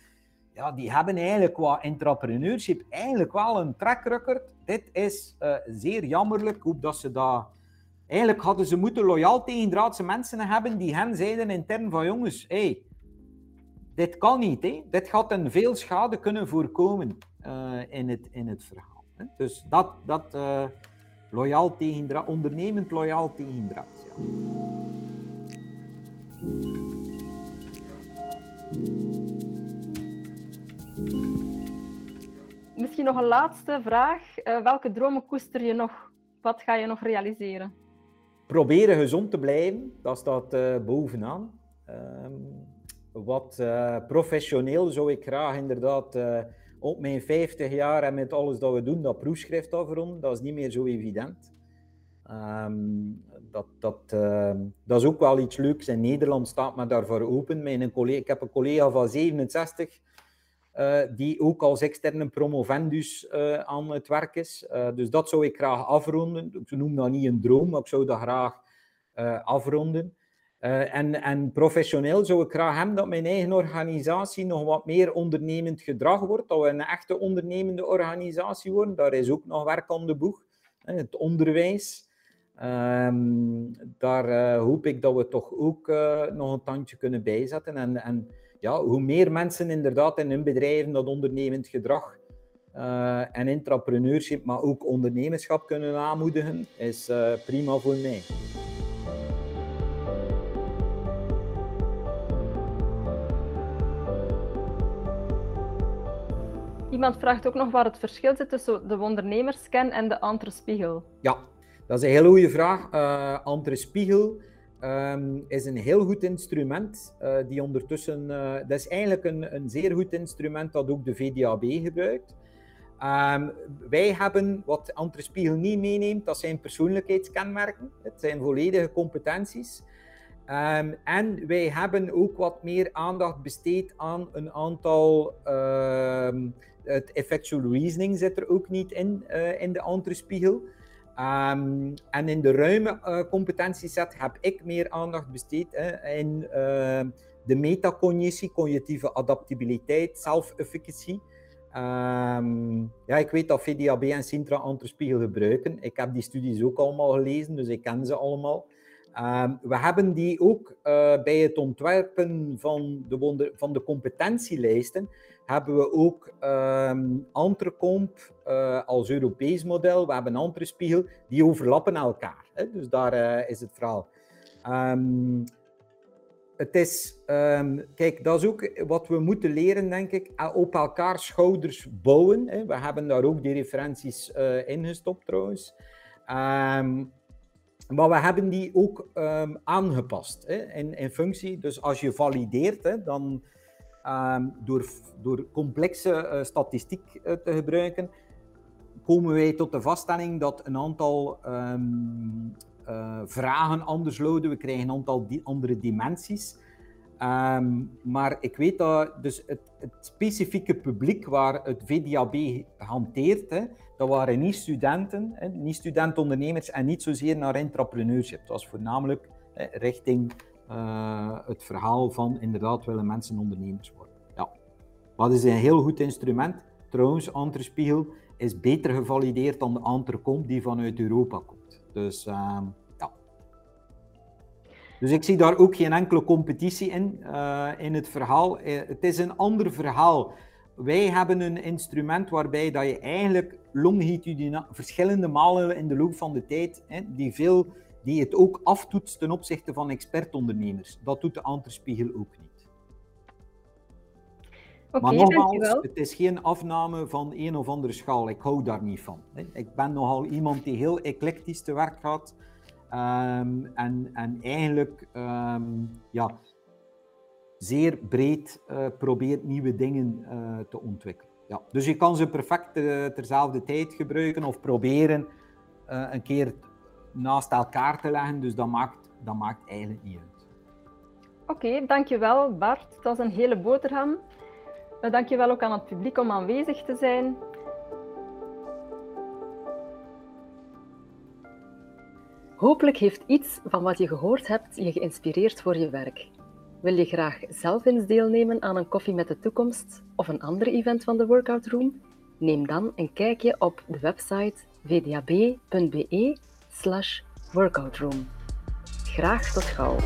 ja, die hebben eigenlijk qua entrepreneurship eigenlijk wel een track record. Dit is uh, zeer jammerlijk hoe dat ze dat Eigenlijk hadden ze moeten loyaal tegendraadse mensen hebben die hen zeiden intern van jongens, hey, dit kan niet. Hè? Dit gaat een veel schade kunnen voorkomen uh, in, het, in het verhaal. Hè? Dus dat, dat uh, loyaal tegendraad, ondernemend loyaal tegendraad. Ja. Misschien nog een laatste vraag. Uh, welke dromen koester je nog? Wat ga je nog realiseren? Proberen gezond te blijven, dat staat uh, bovenaan. Um, wat uh, professioneel zou ik graag inderdaad uh, op mijn 50 jaar en met alles dat we doen, dat proefschrift afronden. Dat is niet meer zo evident. Um, dat, dat, uh, dat is ook wel iets leuks. In Nederland staat men daarvoor open. Mijn collega, ik heb een collega van 67 uh, die ook als externe promovendus uh, aan het werk is. Uh, dus dat zou ik graag afronden. Ik noem dat niet een droom, maar ik zou dat graag afronden. en, en professioneel zou ik graag hebben dat mijn eigen organisatie nog wat meer ondernemend gedrag wordt, dat we een echte ondernemende organisatie worden. Daar is ook nog werk aan de boeg. Het onderwijs. Um, daar hoop ik dat we toch ook nog een tandje kunnen bijzetten. En, en ja, hoe meer mensen inderdaad in hun bedrijven dat ondernemend gedrag uh, en intrapreneurship, maar ook ondernemerschap kunnen aanmoedigen, is uh, prima voor mij. Iemand vraagt ook nog waar het verschil zit tussen de ondernemerscan en de Antre Spiegel. Ja, dat is een hele goede vraag. Uh, Antre Spiegel ehm, is een heel goed instrument. Uh, die ondertussen, uh, dat is eigenlijk een, een zeer goed instrument dat ook de VDAB gebruikt. Um, wij hebben, wat Andere Spiegel niet meeneemt, dat zijn persoonlijkheidskenmerken. Het zijn volledige competenties. Um, en wij hebben ook wat meer aandacht besteed aan een aantal. Het effectual reasoning zit er ook niet in, uh, in de Andere Spiegel. En in de ruime uh, competentieset heb ik meer aandacht besteed hè, in uh, de metacognitie, cognitieve adaptabiliteit, self-efficacy. Um, ja, ik weet dat VDAB en Sintra Antrospiegel gebruiken. Ik heb die studies ook allemaal gelezen, dus ik ken ze allemaal. We hebben die ook uh, bij het ontwerpen van de, van de competentielijsten, hebben we ook um, ehm, Antrecomp uh, als Europees model. We hebben Antrospiegel, die overlappen elkaar. Hè? Dus daar uh, is het verhaal. Um, het is, um, kijk, dat is ook wat we moeten leren, denk ik, op elkaar schouders bouwen. Hè. We hebben daar ook die referenties in gestopt trouwens. Maar we hebben die ook aangepast hè, in, in functie. Dus als je valideert, hè, dan door, door complexe uh, statistiek uh, te gebruiken, komen wij tot de vaststelling dat een aantal uh, vragen anders loden. We krijgen een aantal andere dimensies. Um, maar ik weet dat dus het, het, specifieke publiek waar het VDAB hanteert, dat waren niet studenten, hè, niet studentondernemers en niet zozeer naar entrepreneurship. Het was voornamelijk hè, richting uh, het verhaal van inderdaad willen mensen ondernemers worden. Ja. Wat is een heel goed instrument. Trouwens, Anterspiegel is beter gevalideerd dan de Antercomp die vanuit Europa komt. Dus uh, ja. Dus ik zie daar ook geen enkele competitie in, uh, in het verhaal. Uh, het is een ander verhaal. Wij hebben een instrument waarbij dat je eigenlijk longitudinaal, verschillende malen in de loop van de tijd, hè, die, veel, die het ook aftoetst ten opzichte van expertondernemers. Dat doet de Anterspiegel ook niet. Okay, maar nogmaals, het is geen afname van een of andere schaal. Ik hou daar niet van. Ik ben nogal iemand die heel eclectisch te werk gaat. Um, en, en eigenlijk um, ja, zeer breed uh, probeert nieuwe dingen uh, te ontwikkelen. Ja. Dus je kan ze perfect uh, terzelfde tijd gebruiken of proberen een keer naast elkaar te leggen. Dus dat maakt, dat maakt eigenlijk niet uit. Oké, okay, dankjewel Bart. Dat was een hele boterham. Uh, dankjewel ook aan het publiek om aanwezig te zijn. Hopelijk heeft iets van wat je gehoord hebt je geïnspireerd voor je werk. Wil je graag zelf eens deelnemen aan een koffie met de toekomst of een ander event van de Workout Room? Neem dan een kijkje op de website vdab.be/workoutroom. Graag tot gauw.